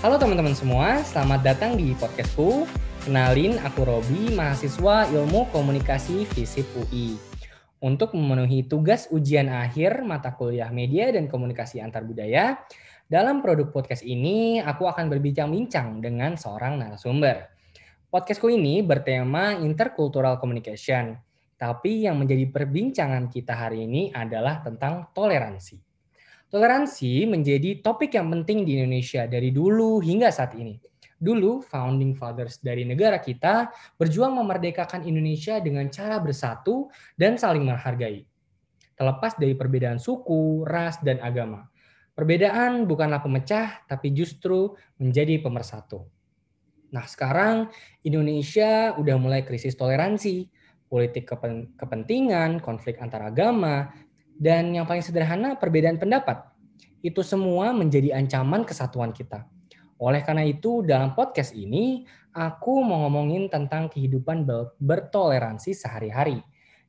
Halo teman-teman semua, selamat datang di podcastku. Kenalin, aku Robi, mahasiswa Ilmu Komunikasi FISIP UI. Untuk memenuhi tugas ujian akhir mata kuliah Media dan Komunikasi Antar Budaya, dalam produk podcast ini aku akan berbincang-bincang dengan seorang narasumber. Podcastku ini bertema intercultural communication, tapi yang menjadi perbincangan kita hari ini adalah tentang toleransi. Toleransi menjadi topik yang penting di Indonesia dari dulu hingga saat ini. Dulu, founding fathers dari negara kita berjuang memerdekakan Indonesia dengan cara bersatu dan saling menghargai. Terlepas dari perbedaan suku, ras, dan agama. Perbedaan bukanlah pemecah, tapi justru menjadi pemersatu. Nah, sekarang Indonesia udah mulai krisis toleransi, politik kepentingan, konflik antar agama, dan yang paling sederhana, perbedaan pendapat. Itu semua menjadi ancaman kesatuan kita. Oleh karena itu, dalam podcast ini, aku mau ngomongin tentang kehidupan bertoleransi sehari-hari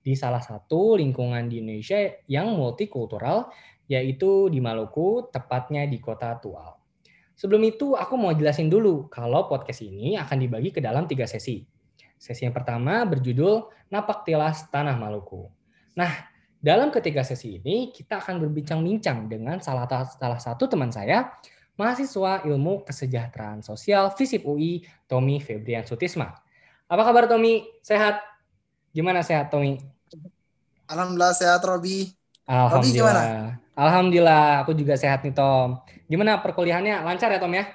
di salah satu lingkungan di Indonesia yang multikultural, yaitu di Maluku, tepatnya di kota Tual. Sebelum itu, aku mau jelasin dulu kalau podcast ini akan dibagi ke dalam tiga sesi. Sesi yang pertama berjudul Napak Tilas Tanah Maluku. Nah, dalam ketiga sesi ini, kita akan berbincang-bincang dengan salah, salah satu teman saya, mahasiswa ilmu kesejahteraan sosial FISIP UI, Tommy Febrian Sutisma. Apa kabar Tommy? Sehat? Gimana sehat Tommy? Alhamdulillah sehat Robi. Alhamdulillah. Robi gimana? Alhamdulillah, aku juga sehat nih Tom. Gimana perkuliahannya? Lancar ya Tom ya?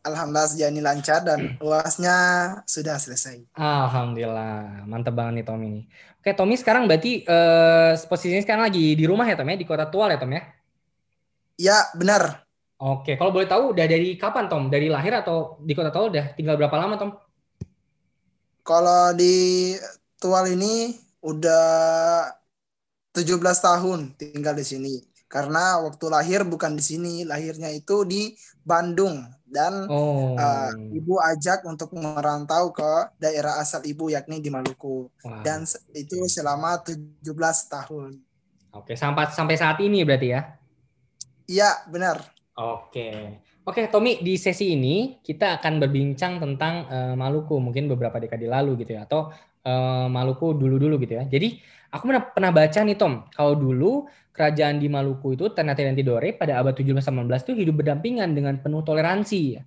Alhamdulillah sejauh ini lancar dan uasnya sudah selesai. Alhamdulillah, mantep banget nih Tom ini. Oke, Tommy sekarang berarti uh, posisinya sekarang lagi di rumah ya Tom ya, di kota Tual ya Tom ya? Ya, benar. Oke, kalau boleh tahu udah dari kapan Tom? Dari lahir atau di kota Tual udah tinggal berapa lama Tom? Kalau di Tual ini udah 17 tahun tinggal di sini. Karena waktu lahir bukan di sini, lahirnya itu di Bandung dan oh. uh, ibu ajak untuk merantau ke daerah asal ibu yakni di Maluku wow. dan itu selama 17 tahun. Oke, sampai sampai saat ini berarti ya? Iya, benar. Oke. Oke, Tommy, di sesi ini kita akan berbincang tentang uh, Maluku mungkin beberapa dekade lalu gitu ya atau uh, Maluku dulu-dulu gitu ya. Jadi, aku pernah pernah baca nih Tom, kalau dulu kerajaan di Maluku itu Ternate dan Tidore pada abad 17-18 itu hidup berdampingan dengan penuh toleransi.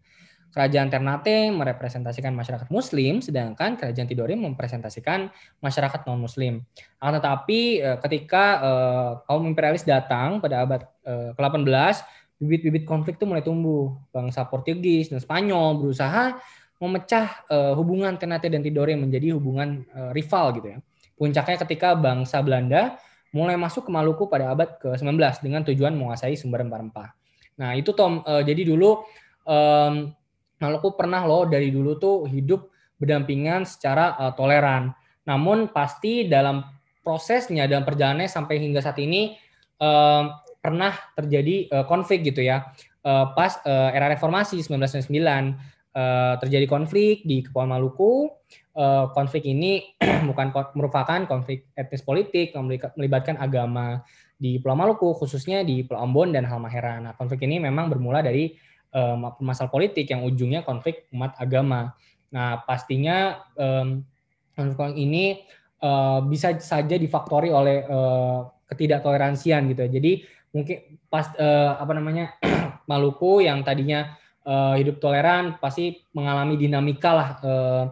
Kerajaan Ternate merepresentasikan masyarakat Muslim, sedangkan kerajaan Tidore mempresentasikan masyarakat non-Muslim. Tetapi eh, ketika uh, kaum imperialis datang pada abad uh, ke-18, bibit-bibit konflik itu mulai tumbuh. Bangsa Portugis dan Spanyol berusaha memecah uh, hubungan Ternate dan Tidore menjadi hubungan uh, rival gitu ya. Puncaknya ketika bangsa Belanda mulai masuk ke Maluku pada abad ke-19 dengan tujuan menguasai sumber rempah-rempah. Nah, itu Tom. Uh, jadi dulu um, Maluku pernah loh dari dulu tuh hidup berdampingan secara uh, toleran. Namun pasti dalam prosesnya dalam perjalanannya sampai hingga saat ini um, pernah terjadi uh, konflik gitu ya. Uh, pas uh, era reformasi 1999 uh, terjadi konflik di Kepulauan Maluku uh, konflik ini bukan merupakan konflik etnis politik melibatkan agama di Pulau Maluku khususnya di Pulau Ambon dan Halmahera. Nah, konflik ini memang bermula dari um, masalah politik yang ujungnya konflik umat agama. Nah, pastinya um, konflik ini uh, bisa saja difaktori oleh uh, ketidaktoleransian gitu. Jadi mungkin pas uh, apa namanya Maluku yang tadinya uh, hidup toleran pasti mengalami dinamika lah uh,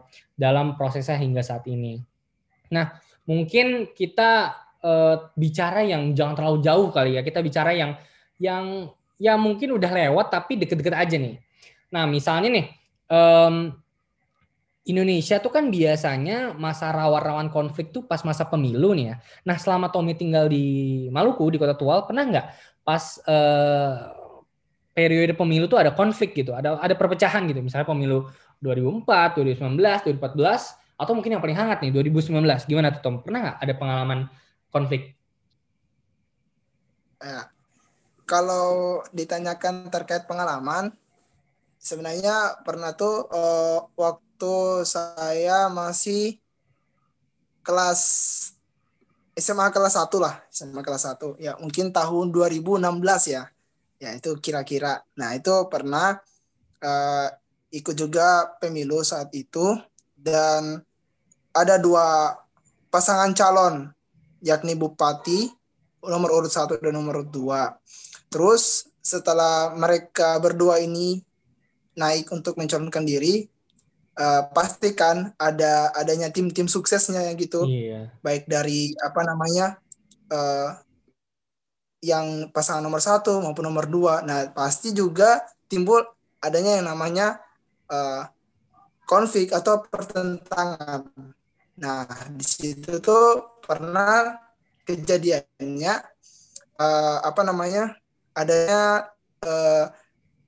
dalam prosesnya hingga saat ini. Nah, mungkin kita uh, bicara yang jangan terlalu jauh kali ya. Kita bicara yang yang ya mungkin udah lewat tapi deket-deket aja nih. Nah, misalnya nih um, Indonesia tuh kan biasanya masa rawan-rawan konflik tuh pas masa pemilu nih ya. Nah, selama Tommy tinggal di Maluku di Kota Tual, pernah nggak pas uh, periode pemilu tuh ada konflik gitu, ada ada perpecahan gitu. Misalnya pemilu 2004, 2019, 2014 atau mungkin yang paling hangat nih 2019. Gimana tuh Tom? Pernah nggak ada pengalaman konflik? Ya. Kalau ditanyakan terkait pengalaman, sebenarnya pernah tuh uh, waktu saya masih kelas SMA kelas 1 lah, SMA kelas 1. Ya, mungkin tahun 2016 ya ya itu kira-kira nah itu pernah uh, ikut juga pemilu saat itu dan ada dua pasangan calon yakni bupati nomor urut satu dan nomor urut dua. Terus setelah mereka berdua ini naik untuk mencalonkan diri, uh, pastikan ada adanya tim-tim suksesnya gitu, iya. baik dari apa namanya uh, yang pasangan nomor satu maupun nomor dua. Nah pasti juga timbul adanya yang namanya uh, konflik atau pertentangan. Nah di situ tuh pernah kejadiannya uh, apa namanya adanya uh,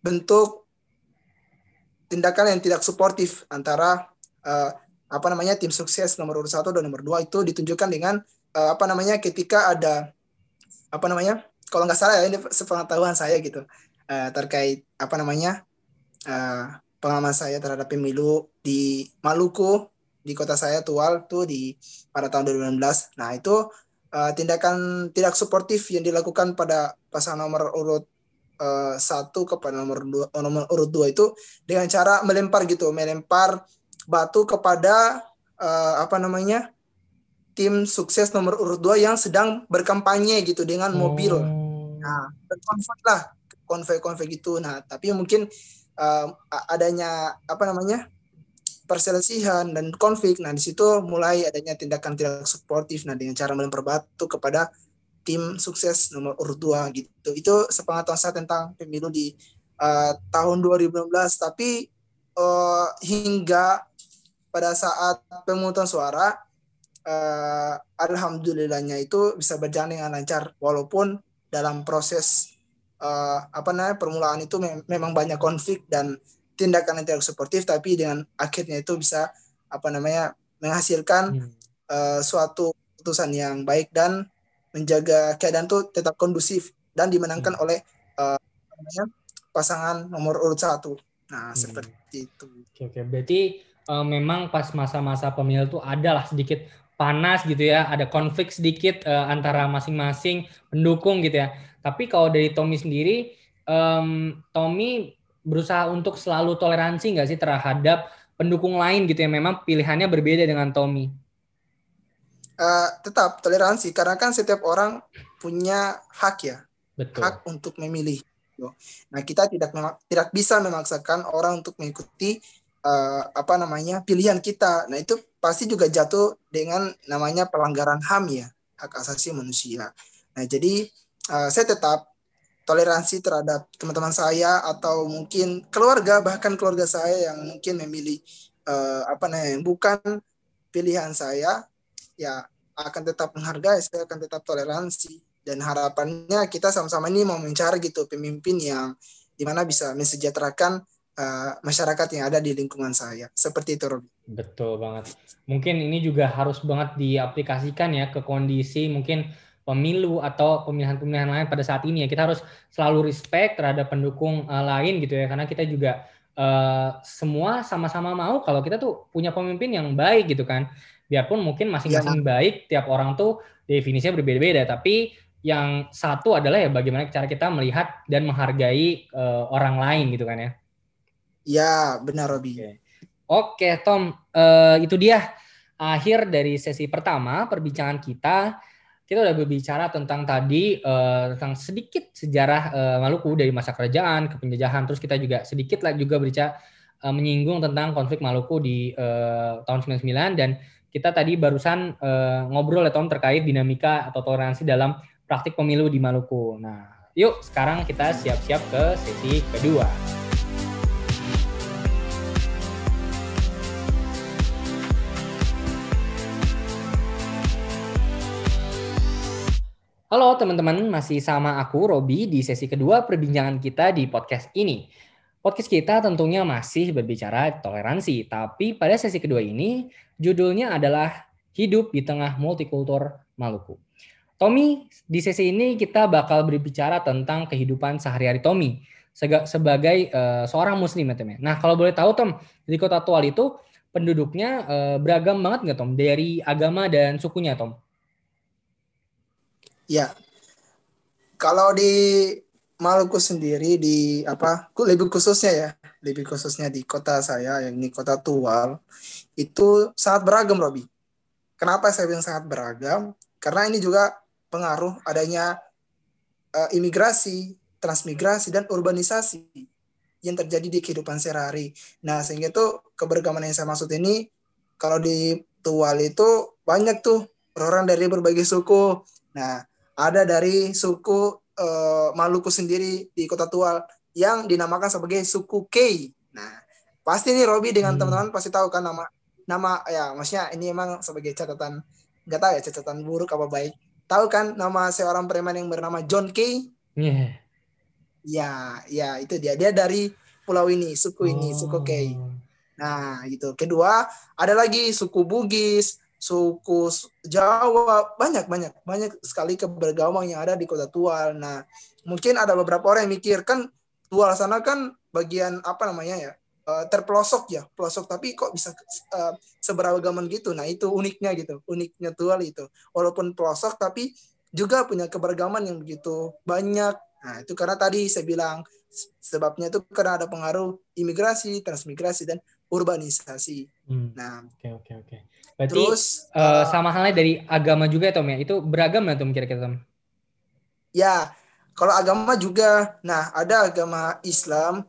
bentuk tindakan yang tidak suportif antara uh, apa namanya tim sukses nomor urut satu dan nomor dua itu ditunjukkan dengan uh, apa namanya ketika ada apa namanya kalau nggak salah ya ini sepengetahuan saya gitu. Uh, terkait apa namanya uh, pengalaman saya terhadap pemilu di Maluku di kota saya Tual tuh di pada tahun 2019 nah itu uh, tindakan tidak suportif yang dilakukan pada pasangan nomor urut satu kepada nomor dua nomor urut dua itu dengan cara melempar gitu melempar batu kepada uh, apa namanya tim sukses nomor urut dua yang sedang berkampanye gitu dengan mobil oh. nah berkonflik lah konvoy-konvoy gitu nah tapi mungkin uh, adanya apa namanya perselisihan dan konflik. Nah, di situ mulai adanya tindakan tidak suportif nah dengan cara melempar batu kepada tim sukses nomor urut 2 gitu. Itu sepengetahuan saya tentang pemilu di uh, tahun 2019 tapi uh, hingga pada saat pemungutan suara uh, alhamdulillahnya itu bisa berjalan dengan lancar walaupun dalam proses uh, apa namanya permulaan itu me memang banyak konflik dan tindakan yang tidak suportif tapi dengan akhirnya itu bisa apa namanya menghasilkan hmm. uh, suatu putusan yang baik dan menjaga keadaan itu tetap kondusif dan dimenangkan hmm. oleh uh, namanya pasangan nomor urut satu. Nah hmm. seperti itu. Oke, oke. berarti uh, memang pas masa-masa pemilu itu adalah sedikit panas gitu ya, ada konflik sedikit uh, antara masing-masing pendukung gitu ya. Tapi kalau dari Tommy sendiri, um, Tommy berusaha untuk selalu toleransi nggak sih terhadap pendukung lain gitu ya memang pilihannya berbeda dengan Tommy? Uh, tetap toleransi karena kan setiap orang punya hak ya, Betul. hak untuk memilih. Nah kita tidak tidak bisa memaksakan orang untuk mengikuti uh, apa namanya pilihan kita. Nah itu pasti juga jatuh dengan namanya pelanggaran HAM ya hak asasi manusia. Nah jadi uh, saya tetap toleransi terhadap teman-teman saya atau mungkin keluarga bahkan keluarga saya yang mungkin memilih uh, apa namanya bukan pilihan saya ya akan tetap menghargai saya akan tetap toleransi dan harapannya kita sama-sama ini mau mencari gitu pemimpin yang di mana bisa mensejahterakan uh, masyarakat yang ada di lingkungan saya seperti itu Robi. Betul banget. Mungkin ini juga harus banget diaplikasikan ya ke kondisi mungkin pemilu atau pemilihan-pemilihan lain pada saat ini ya kita harus selalu respect terhadap pendukung uh, lain gitu ya karena kita juga uh, semua sama-sama mau kalau kita tuh punya pemimpin yang baik gitu kan biarpun mungkin masing-masing ya. baik tiap orang tuh definisinya berbeda-beda tapi yang satu adalah ya bagaimana cara kita melihat dan menghargai uh, orang lain gitu kan ya ya benar Robi. Oke, oke Tom uh, itu dia. Akhir dari sesi pertama perbincangan kita kita udah berbicara tentang tadi uh, tentang sedikit sejarah uh, Maluku dari masa kerajaan ke penjajahan. Terus kita juga sedikit lah juga berbicara uh, menyinggung tentang konflik Maluku di uh, tahun 99 dan kita tadi barusan uh, ngobrol ya Tom terkait dinamika atau toleransi dalam praktik pemilu di Maluku. Nah, yuk sekarang kita siap-siap ke sesi kedua. Halo teman-teman, masih sama aku Robi di sesi kedua perbincangan kita di podcast ini. Podcast kita tentunya masih berbicara toleransi, tapi pada sesi kedua ini judulnya adalah Hidup di Tengah Multikultur Maluku. Tommy, di sesi ini kita bakal berbicara tentang kehidupan sehari-hari Tommy sebagai uh, seorang muslim ya Tom. Ya. Nah, kalau boleh tahu Tom, di Kota Tual itu penduduknya uh, beragam banget nggak Tom? Dari agama dan sukunya Tom? Ya. Kalau di Maluku sendiri di apa lebih khususnya ya lebih khususnya di kota saya yang ini kota Tual itu sangat beragam Robi. Kenapa saya bilang sangat beragam? Karena ini juga pengaruh adanya uh, imigrasi, transmigrasi dan urbanisasi yang terjadi di kehidupan sehari-hari. Nah sehingga itu keberagaman yang saya maksud ini kalau di Tual itu banyak tuh orang dari berbagai suku. Nah ada dari suku uh, Maluku sendiri di Kota Tual yang dinamakan sebagai suku K. Nah, pasti nih Robi dengan hmm. teman-teman pasti tahu kan nama nama ya maksudnya ini emang sebagai catatan nggak tahu ya catatan buruk apa baik. Tahu kan nama seorang preman yang bernama John K? Yeah. Ya, ya itu dia. Dia dari pulau ini, suku ini, oh. suku K. Nah, gitu. Kedua, ada lagi suku Bugis, suku Jawa banyak banyak banyak sekali keberagaman yang ada di kota Tual. Nah mungkin ada beberapa orang yang mikir kan Tual sana kan bagian apa namanya ya uh, terpelosok ya pelosok tapi kok bisa uh, seberagaman gitu. Nah itu uniknya gitu uniknya Tual itu walaupun pelosok tapi juga punya keberagaman yang begitu banyak. Nah itu karena tadi saya bilang sebabnya itu karena ada pengaruh imigrasi, transmigrasi dan urbanisasi. Hmm. Nah, oke okay, oke okay, oke. Okay. Berarti Terus, uh, sama halnya dari agama juga ya Tom ya? Itu beragam ya Tom kira-kira Tom? Ya, kalau agama juga. Nah, ada agama Islam,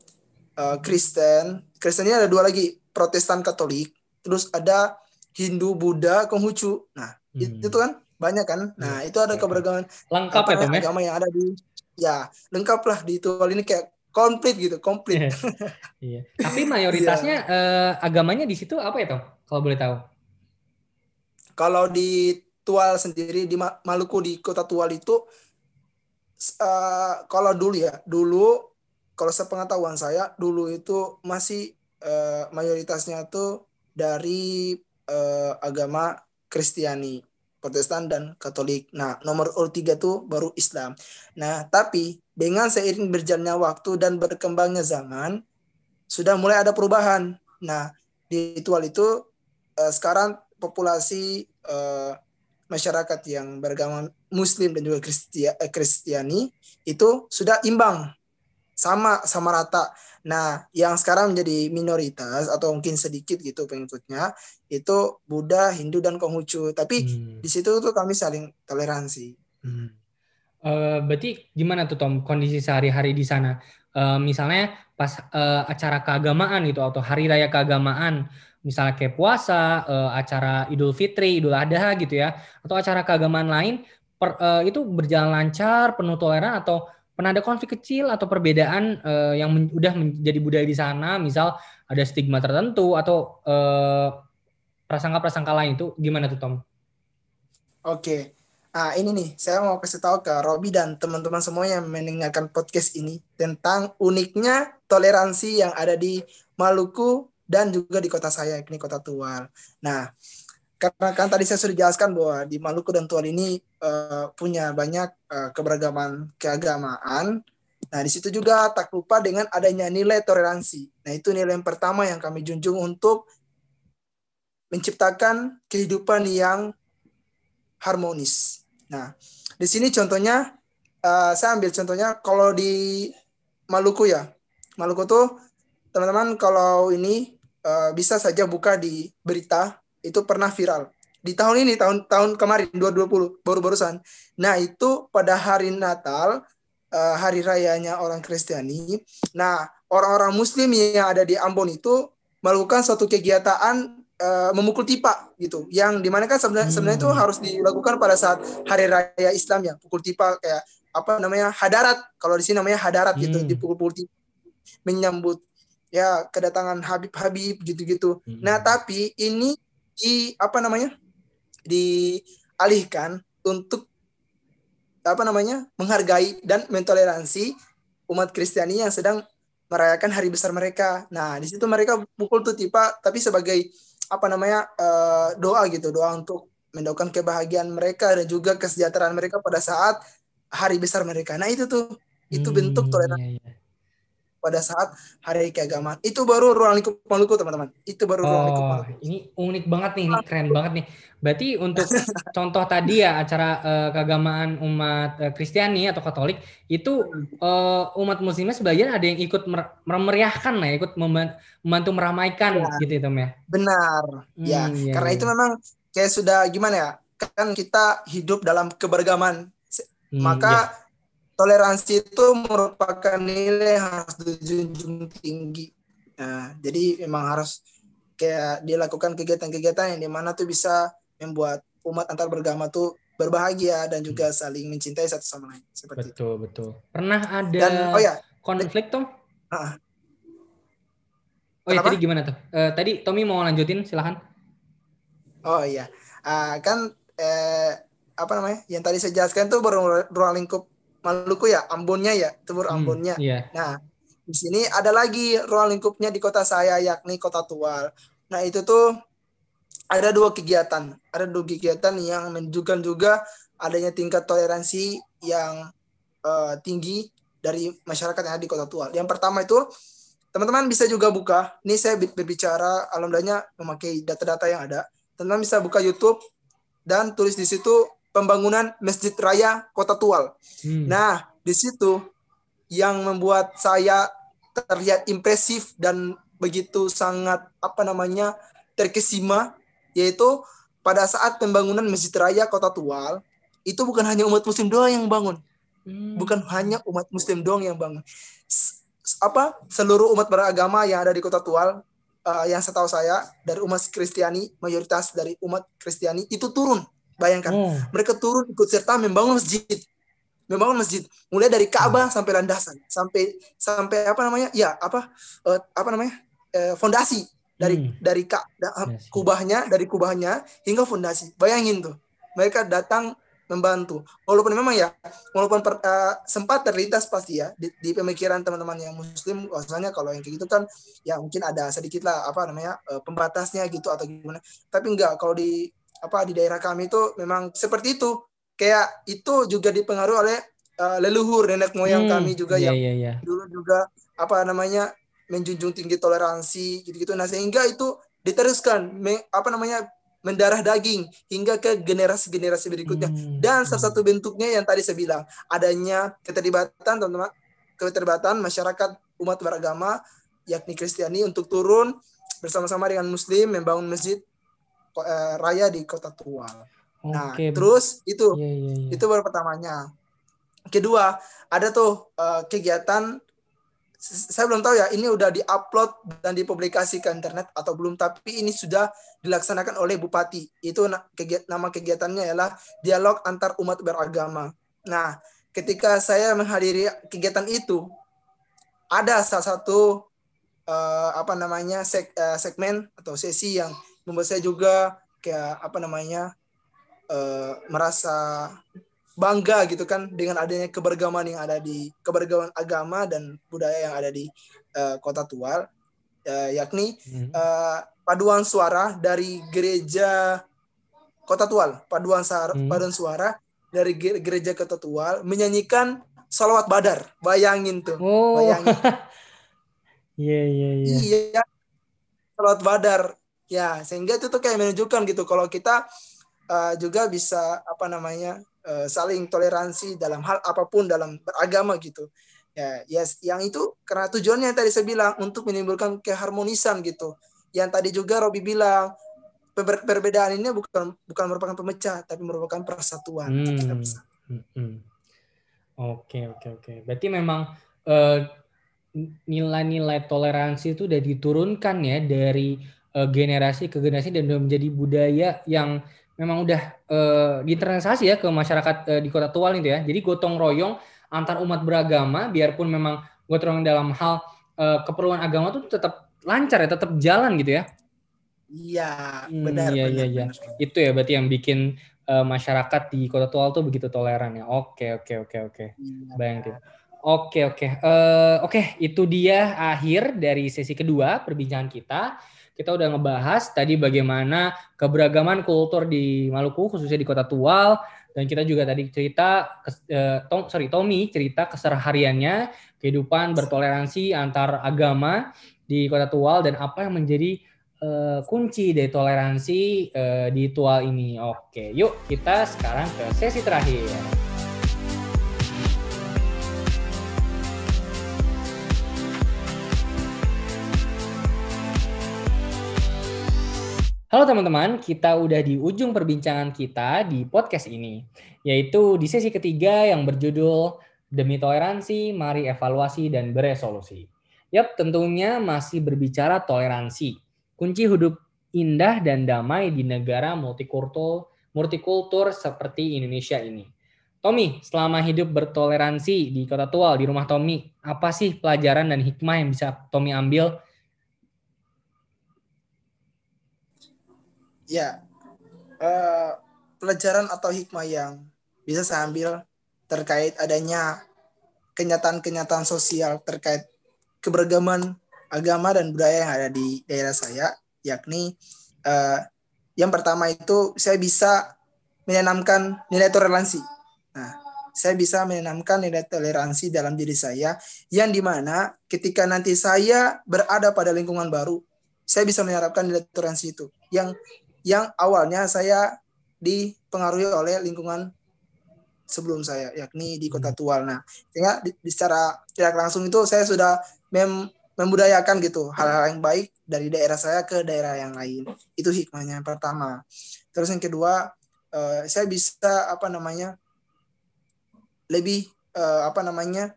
uh, Kristen. Kristen ini ada dua lagi, Protestan Katolik. Terus ada Hindu, Buddha, Konghucu. Nah, hmm. itu kan banyak kan? Nah, itu ada keberagaman. Lengkap ya Tom ya? Agama yang ada di ya lengkap lah di itu ini kayak komplit gitu, komplit. iya. Tapi mayoritasnya yeah. uh, agamanya di situ apa ya Tom? Kalau boleh tahu? Kalau di Tual sendiri di Maluku di kota Tual itu uh, kalau dulu ya, dulu kalau sepengetahuan saya dulu itu masih uh, mayoritasnya tuh dari uh, agama Kristiani, Protestan dan Katolik. Nah, nomor urut tiga tuh baru Islam. Nah, tapi dengan seiring berjalannya waktu dan berkembangnya zaman, sudah mulai ada perubahan. Nah, di Tual itu uh, sekarang populasi uh, masyarakat yang beragama Muslim dan juga uh, Kristiani itu sudah imbang sama sama rata. Nah, yang sekarang menjadi minoritas atau mungkin sedikit gitu pengikutnya itu Buddha, Hindu dan Konghucu. Tapi hmm. di situ tuh kami saling toleransi. Hmm. Uh, berarti gimana tuh Tom kondisi sehari-hari di sana? Uh, misalnya pas uh, acara keagamaan gitu atau hari raya keagamaan misalnya kayak puasa, uh, acara Idul Fitri, Idul Adha gitu ya, atau acara keagamaan lain, per, uh, itu berjalan lancar, penuh toleran atau pernah ada konflik kecil atau perbedaan uh, yang men udah menjadi budaya di sana, misal ada stigma tertentu atau prasangka-prasangka uh, lain itu gimana tuh Tom? Oke, ah ini nih saya mau kasih tahu ke Robi dan teman-teman semua yang mendengarkan podcast ini tentang uniknya toleransi yang ada di Maluku dan juga di kota saya ini kota Tual. Nah, karena kan tadi saya sudah jelaskan bahwa di Maluku dan Tual ini uh, punya banyak uh, keberagaman keagamaan. Nah, di situ juga tak lupa dengan adanya nilai toleransi. Nah, itu nilai yang pertama yang kami junjung untuk menciptakan kehidupan yang harmonis. Nah, di sini contohnya uh, saya ambil contohnya kalau di Maluku ya. Maluku tuh teman-teman kalau ini uh, bisa saja buka di berita itu pernah viral di tahun ini tahun tahun kemarin 2020 baru-barusan. Nah itu pada hari Natal uh, hari rayanya orang Kristiani. Nah orang-orang Muslim yang ada di Ambon itu melakukan suatu kegiatan uh, memukul tipa gitu yang di mana kan sebenarnya hmm. sebenarnya itu harus dilakukan pada saat hari raya Islam ya pukul tipa kayak apa namanya hadarat kalau di sini namanya hadarat gitu, hmm. gitu dipukul-pukul tipa menyambut ya kedatangan Habib-Habib gitu-gitu. Hmm. Nah, tapi ini di apa namanya? dialihkan untuk apa namanya? menghargai dan mentoleransi umat Kristiani yang sedang merayakan hari besar mereka. Nah, di situ mereka pukul tuh tipa tapi sebagai apa namanya? Uh, doa gitu, doa untuk mendoakan kebahagiaan mereka dan juga kesejahteraan mereka pada saat hari besar mereka. Nah, itu tuh itu bentuk hmm, toleransi. Iya, iya pada saat hari keagamaan. Itu baru ruang lingkup Maluku, teman-teman. Itu baru oh, ruang lingkup Maluku. Ini unik banget nih, ini keren banget nih. Berarti untuk contoh tadi ya acara uh, keagamaan umat uh, Kristiani atau Katolik itu uh, umat Muslimnya sebagian ada yang ikut mer memeriahkan lah, ya, ikut membantu meramaikan ya. gitu itu ya. Benar. Hmm, ya, iya, karena iya. itu memang kayak sudah gimana ya? Kan kita hidup dalam keberagaman. Hmm, maka ya toleransi itu merupakan nilai yang harus dijunjung tinggi. Nah, jadi memang harus kayak dilakukan kegiatan-kegiatan yang di mana tuh bisa membuat umat antar beragama tuh berbahagia dan juga hmm. saling mencintai satu sama lain. Seperti betul, itu. betul. Pernah ada dan, oh ya, konflik, Tom? Uh, oh ya, tadi gimana tuh? Uh, tadi Tommy mau lanjutin, silahkan. Oh iya, uh, kan eh, apa namanya? Yang tadi saya jelaskan tuh ruang lingkup Maluku ya, Ambonnya ya, Tebur hmm, Ambonnya. Hmm, yeah. Nah, di sini ada lagi ruang lingkupnya di kota saya yakni Kota Tual. Nah, itu tuh ada dua kegiatan. Ada dua kegiatan yang menunjukkan juga adanya tingkat toleransi yang uh, tinggi dari masyarakat yang ada di Kota Tual. Yang pertama itu teman-teman bisa juga buka. Ini saya berbicara alhamdulillahnya memakai data-data yang ada. Teman-teman bisa buka YouTube dan tulis di situ pembangunan Masjid Raya Kota Tual. Hmm. Nah, di situ yang membuat saya terlihat impresif dan begitu sangat apa namanya terkesima yaitu pada saat pembangunan Masjid Raya Kota Tual itu bukan hanya umat muslim doang yang bangun. Hmm. Bukan hanya umat muslim doang yang bangun. apa seluruh umat beragama yang ada di Kota Tual uh, yang setahu saya dari umat Kristiani mayoritas dari umat Kristiani itu turun Bayangkan, oh. mereka turun ikut serta membangun masjid. Membangun masjid mulai dari Ka'bah hmm. sampai landasan, sampai sampai apa namanya? Ya, apa uh, apa namanya? Uh, fondasi dari hmm. dari ka, da, yes, kubahnya, dari kubahnya hingga fondasi. Bayangin tuh. Mereka datang membantu. Walaupun memang ya, walaupun per, uh, sempat terlintas pasti ya di, di pemikiran teman-teman yang muslim, bahwasanya kalau yang kayak gitu kan ya mungkin ada sedikit lah apa namanya uh, pembatasnya gitu atau gimana. Tapi enggak kalau di apa di daerah kami itu memang seperti itu. Kayak itu juga dipengaruhi oleh uh, leluhur nenek moyang hmm, kami juga yeah, yang yeah, yeah. dulu juga apa namanya menjunjung tinggi toleransi gitu-gitu. Nah sehingga itu diteruskan me, apa namanya mendarah daging hingga ke generasi-generasi berikutnya. Hmm. Dan salah satu bentuknya yang tadi saya bilang adanya keterlibatan teman-teman keterlibatan masyarakat umat beragama yakni Kristiani untuk turun bersama-sama dengan Muslim membangun masjid uh, raya di Kota Tual. Nah, terus itu yeah, yeah, yeah. itu baru pertamanya. Kedua, ada tuh uh, kegiatan saya belum tahu ya ini udah diupload dan dipublikasi ke internet atau belum tapi ini sudah dilaksanakan oleh bupati itu nama kegiatannya adalah dialog antar umat beragama nah ketika saya menghadiri kegiatan itu ada salah satu uh, apa namanya seg, uh, segmen atau sesi yang membuat saya juga kayak apa namanya uh, merasa bangga gitu kan dengan adanya keberagaman yang ada di keberagaman agama dan budaya yang ada di uh, kota Tual uh, yakni uh, paduan suara dari gereja kota Tual. Paduan suara hmm. paduan suara dari gereja kota Tual menyanyikan salawat badar. Bayangin tuh oh. bayangin. Iya iya iya. Iya salawat badar ya sehingga itu tuh kayak menunjukkan gitu kalau kita uh, juga bisa apa namanya uh, saling toleransi dalam hal apa pun dalam beragama gitu ya yes yang itu karena tujuannya yang tadi saya bilang untuk menimbulkan keharmonisan gitu yang tadi juga Robi bilang per perbedaan ini bukan bukan merupakan pemecah tapi merupakan persatuan hmm. Hmm, hmm. Oke oke oke. Berarti memang uh, nilai-nilai toleransi itu udah diturunkan ya dari uh, generasi ke generasi dan udah menjadi budaya yang memang udah uh, diinternalisasi ya ke masyarakat uh, di Kota Tual itu ya. Jadi gotong royong antar umat beragama biarpun memang gotong royong dalam hal uh, keperluan agama tuh tetap lancar ya, tetap jalan gitu ya. Iya, hmm, benar. Iya, iya, iya. Itu ya berarti yang bikin uh, masyarakat di Kota Tual tuh begitu toleran ya. Oke, oke, oke, oke. Iya, Bayangin. Oke, oke. Uh, oke, itu dia akhir dari sesi kedua perbincangan kita kita udah ngebahas tadi bagaimana keberagaman kultur di Maluku khususnya di Kota Tual dan kita juga tadi cerita eh, Tom, sorry Tommy cerita kesehariannya kehidupan bertoleransi antar agama di Kota Tual dan apa yang menjadi uh, kunci dari toleransi uh, di Tual ini. Oke, yuk kita sekarang ke sesi terakhir. Halo teman-teman, kita udah di ujung perbincangan kita di podcast ini, yaitu di sesi ketiga yang berjudul Demi Toleransi, Mari Evaluasi dan Beresolusi. Yap, tentunya masih berbicara toleransi. Kunci hidup indah dan damai di negara multikultur, multikultur seperti Indonesia ini. Tommy, selama hidup bertoleransi di Kota Tual, di rumah Tommy, apa sih pelajaran dan hikmah yang bisa Tommy ambil ya uh, pelajaran atau hikmah yang bisa saya ambil terkait adanya kenyataan-kenyataan sosial terkait keberagaman agama dan budaya yang ada di daerah saya yakni uh, yang pertama itu saya bisa menanamkan nilai toleransi. Nah, saya bisa menanamkan nilai toleransi dalam diri saya yang di mana ketika nanti saya berada pada lingkungan baru, saya bisa menerapkan nilai toleransi itu yang yang awalnya saya dipengaruhi oleh lingkungan sebelum saya yakni di Kota hmm. Tual. Nah, sehingga di, di secara tidak langsung itu saya sudah mem, membudayakan gitu hal-hal yang baik dari daerah saya ke daerah yang lain. Itu hikmahnya yang pertama. Terus yang kedua, uh, saya bisa apa namanya? lebih uh, apa namanya?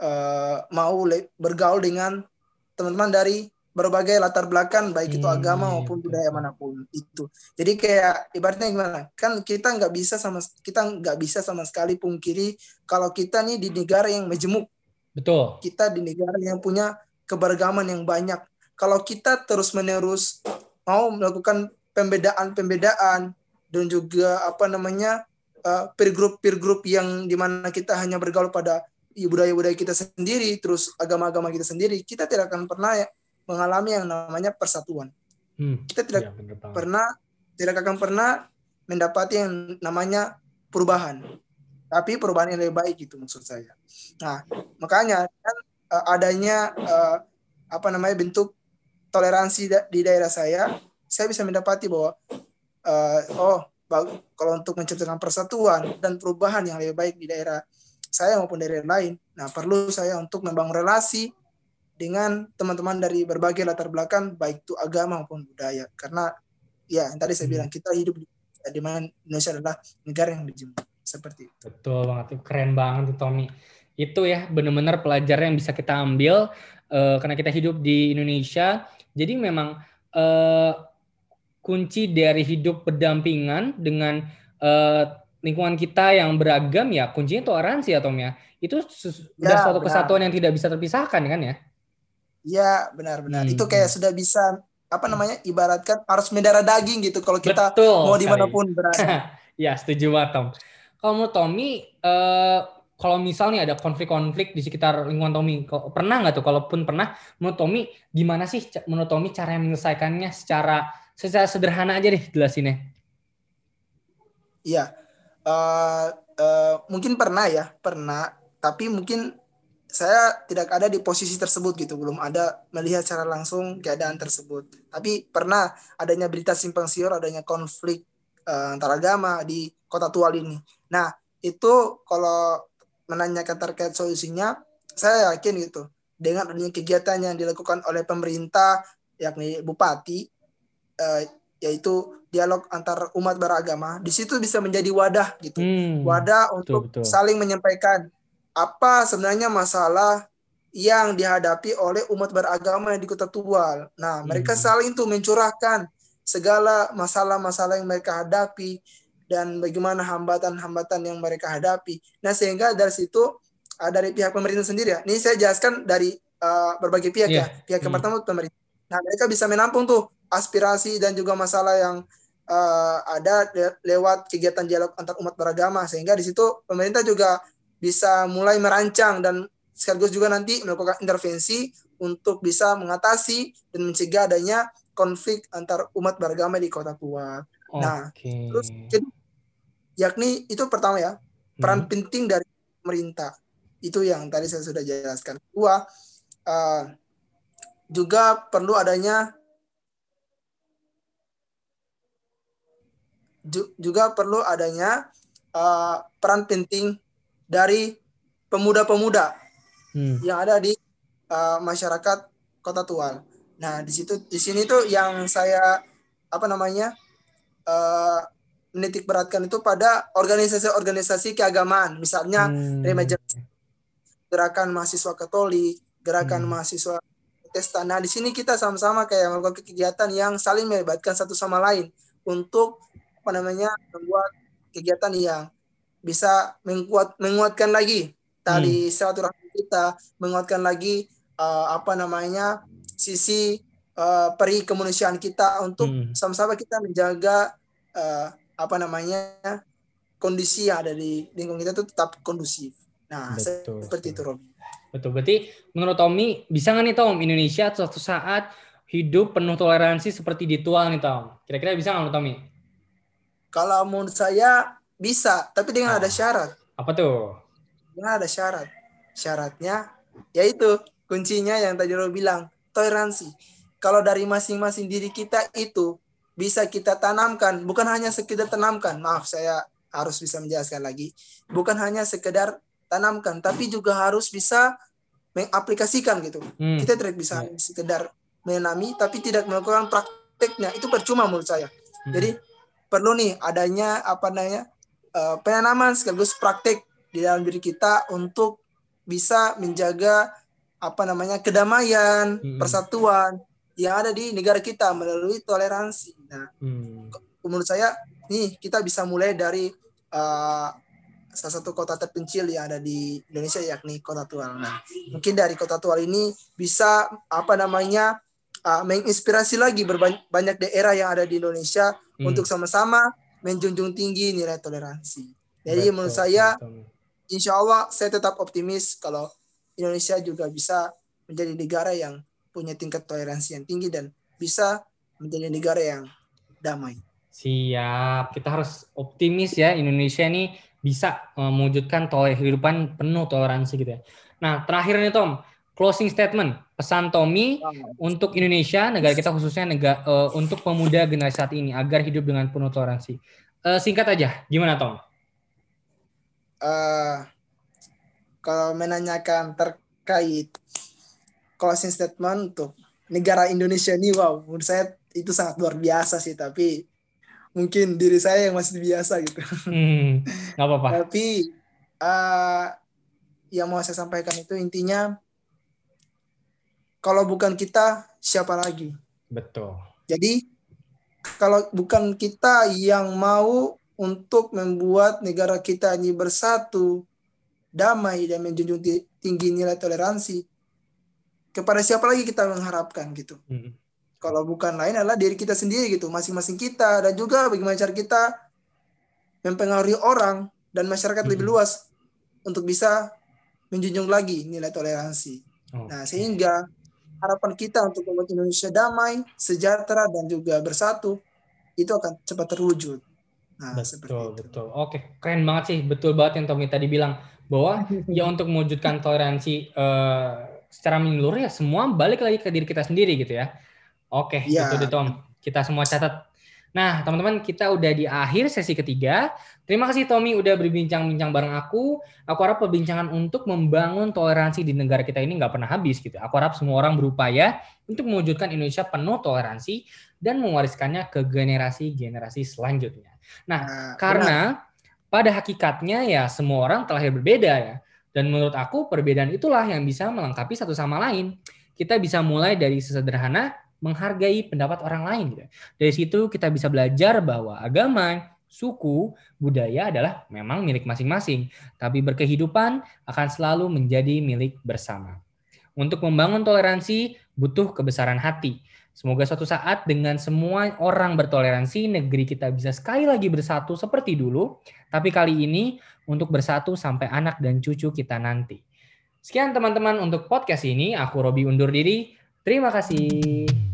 Uh, mau bergaul dengan teman-teman dari berbagai latar belakang baik itu agama hmm, maupun budaya mana pun itu. Jadi kayak ibaratnya gimana? Kan kita nggak bisa sama kita nggak bisa sama sekali pungkiri kalau kita nih di negara yang majemuk. Betul. Kita di negara yang punya keberagaman yang banyak. Kalau kita terus menerus mau melakukan pembedaan pembedaan dan juga apa namanya uh, peer group peer group yang di mana kita hanya bergaul pada budaya-budaya kita sendiri terus agama-agama kita sendiri kita tidak akan pernah ya mengalami yang namanya persatuan. Hmm. Kita tidak ya, pernah tidak akan pernah mendapati yang namanya perubahan. Tapi perubahan yang lebih baik itu maksud saya. Nah, makanya kan uh, adanya uh, apa namanya bentuk toleransi da di daerah saya, saya bisa mendapati bahwa uh, oh kalau untuk menciptakan persatuan dan perubahan yang lebih baik di daerah saya maupun daerah lain, nah perlu saya untuk membangun relasi dengan teman-teman dari berbagai latar belakang baik itu agama maupun budaya karena ya yang tadi saya hmm. bilang kita hidup di, di mana Indonesia adalah negara yang dijemput seperti itu. Betul banget, keren banget tuh Tommy. Itu ya benar-benar pelajaran yang bisa kita ambil uh, karena kita hidup di Indonesia. Jadi memang uh, kunci dari hidup berdampingan dengan uh, lingkungan kita yang beragam ya kuncinya toleransi ya Tom ya. Itu sudah ya, suatu kesatuan yang tidak bisa terpisahkan kan ya? Iya benar-benar hmm. itu kayak hmm. sudah bisa apa namanya ibaratkan harus mendarah daging gitu kalau kita Betul, mau di mana pun berada. ya setuju banget Tom. Kalau menurut Tommy, uh, kalau misalnya ada konflik-konflik di sekitar lingkungan Tommy, pernah nggak tuh? Kalaupun pernah, menurut Tommy gimana sih menurut Tommy cara menyelesaikannya secara secara sederhana aja deh jelasinnya. Iya, uh, uh, mungkin pernah ya, pernah. Tapi mungkin saya tidak ada di posisi tersebut gitu. Belum ada melihat secara langsung keadaan tersebut. Tapi pernah adanya berita simpang siur adanya konflik uh, antar agama di kota Tual ini. Nah itu kalau menanyakan terkait solusinya saya yakin gitu. Dengan adanya kegiatan yang dilakukan oleh pemerintah yakni bupati uh, yaitu dialog antar umat beragama di situ bisa menjadi wadah gitu. Hmm, wadah untuk betul, betul. saling menyampaikan apa sebenarnya masalah yang dihadapi oleh umat beragama di Kota Tual. Nah, mereka hmm. saling tuh mencurahkan segala masalah-masalah yang mereka hadapi dan bagaimana hambatan-hambatan yang mereka hadapi. Nah, sehingga dari situ uh, dari pihak pemerintah sendiri ya. Ini saya jelaskan dari uh, berbagai pihak yeah. ya. Pihak hmm. pertama pemerintah. Nah, mereka bisa menampung tuh aspirasi dan juga masalah yang uh, ada lewat kegiatan dialog antar umat beragama sehingga di situ pemerintah juga bisa mulai merancang dan sekaligus juga nanti melakukan intervensi untuk bisa mengatasi dan mencegah adanya konflik antar umat beragama di kota tua. Okay. Nah, terus jadi yakni itu pertama ya peran hmm. penting dari pemerintah. Itu yang tadi saya sudah jelaskan. Dua, uh, juga perlu adanya juga perlu adanya uh, peran penting dari pemuda-pemuda hmm. yang ada di uh, masyarakat Kota Tual. Nah, di situ di sini tuh yang saya apa namanya uh, menitik beratkan itu pada organisasi-organisasi keagamaan, misalnya hmm. gerakan mahasiswa Katolik, gerakan hmm. mahasiswa Protestan. Nah, di sini kita sama-sama kayak melakukan kegiatan yang saling melibatkan satu sama lain untuk apa namanya membuat kegiatan yang bisa menguat menguatkan lagi tali hmm. silaturahmi kita, menguatkan lagi uh, apa namanya sisi uh, peri kemanusiaan kita untuk hmm. sama-sama kita menjaga uh, apa namanya kondisi yang ada di lingkungan kita itu tetap kondusif. Nah, Betul. seperti itu Rob. Betul. Berarti menurut Tommy, bisa nggak nih Tom, Indonesia suatu saat hidup penuh toleransi seperti di Tual nih Tom? Kira-kira bisa nggak menurut Tommy? Kalau menurut saya bisa, tapi dengan oh. ada syarat. Apa tuh? Dengan ada syarat. Syaratnya yaitu kuncinya yang tadi lo bilang, toleransi. Kalau dari masing-masing diri kita itu bisa kita tanamkan, bukan hanya sekedar tanamkan. Maaf, saya harus bisa menjelaskan lagi. Bukan hanya sekedar tanamkan, tapi juga harus bisa mengaplikasikan gitu. Hmm. Kita tidak bisa yeah. sekedar menanami tapi tidak melakukan prakteknya itu percuma menurut saya. Hmm. Jadi perlu nih adanya apa namanya uh, penanaman sekaligus praktek di dalam diri kita untuk bisa menjaga apa namanya kedamaian, hmm. persatuan yang ada di negara kita melalui toleransi. Nah, hmm. menurut saya nih kita bisa mulai dari uh, salah satu kota terpencil yang ada di Indonesia yakni Kota Tual. Nah, mungkin dari Kota Tual ini bisa apa namanya uh, menginspirasi lagi banyak daerah yang ada di Indonesia hmm. untuk sama-sama menjunjung tinggi nilai toleransi. Jadi betul, menurut saya, betul. insya Allah saya tetap optimis kalau Indonesia juga bisa menjadi negara yang punya tingkat toleransi yang tinggi dan bisa menjadi negara yang damai. Siap, kita harus optimis ya Indonesia ini bisa mewujudkan toler kehidupan penuh toleransi gitu ya. Nah, terakhir nih Tom, closing statement, pesan Tommy untuk Indonesia, negara kita khususnya negara uh, untuk pemuda generasi saat ini agar hidup dengan penuh toleransi. Uh, singkat aja, gimana Tom? Uh, kalau menanyakan terkait closing statement untuk negara Indonesia ini, wow, menurut saya itu sangat luar biasa sih, tapi mungkin diri saya yang masih biasa gitu. Hmm, gak apa-apa. Tapi uh, yang mau saya sampaikan itu intinya kalau bukan kita siapa lagi? Betul. Jadi kalau bukan kita yang mau untuk membuat negara kita ini bersatu, damai dan menjunjung tinggi nilai toleransi, kepada siapa lagi kita mengharapkan gitu? Hmm kalau bukan lain adalah diri kita sendiri gitu masing-masing kita dan juga bagaimana cara kita mempengaruhi orang dan masyarakat hmm. lebih luas untuk bisa menjunjung lagi nilai toleransi. Oh. Nah, sehingga harapan kita untuk membuat Indonesia damai, sejahtera dan juga bersatu itu akan cepat terwujud. Nah, betul, betul. Oke, keren banget sih. Betul banget yang Tommy tadi bilang bahwa ya untuk mewujudkan toleransi uh, secara menyeluruh ya semua balik lagi ke diri kita sendiri gitu ya. Oke, ya. itu deh Tom. Kita semua catat. Nah, teman-teman, kita udah di akhir sesi ketiga. Terima kasih Tommy udah berbincang-bincang bareng aku. Aku harap perbincangan untuk membangun toleransi di negara kita ini nggak pernah habis gitu. Aku harap semua orang berupaya untuk mewujudkan Indonesia penuh toleransi dan mewariskannya ke generasi-generasi selanjutnya. Nah, nah karena benar. pada hakikatnya ya semua orang terlahir berbeda ya. Dan menurut aku perbedaan itulah yang bisa melengkapi satu sama lain. Kita bisa mulai dari sesederhana menghargai pendapat orang lain. Gitu. Dari situ kita bisa belajar bahwa agama, suku, budaya adalah memang milik masing-masing, tapi berkehidupan akan selalu menjadi milik bersama. Untuk membangun toleransi butuh kebesaran hati. Semoga suatu saat dengan semua orang bertoleransi, negeri kita bisa sekali lagi bersatu seperti dulu, tapi kali ini untuk bersatu sampai anak dan cucu kita nanti. Sekian teman-teman untuk podcast ini. Aku Robi undur diri. Terima kasih.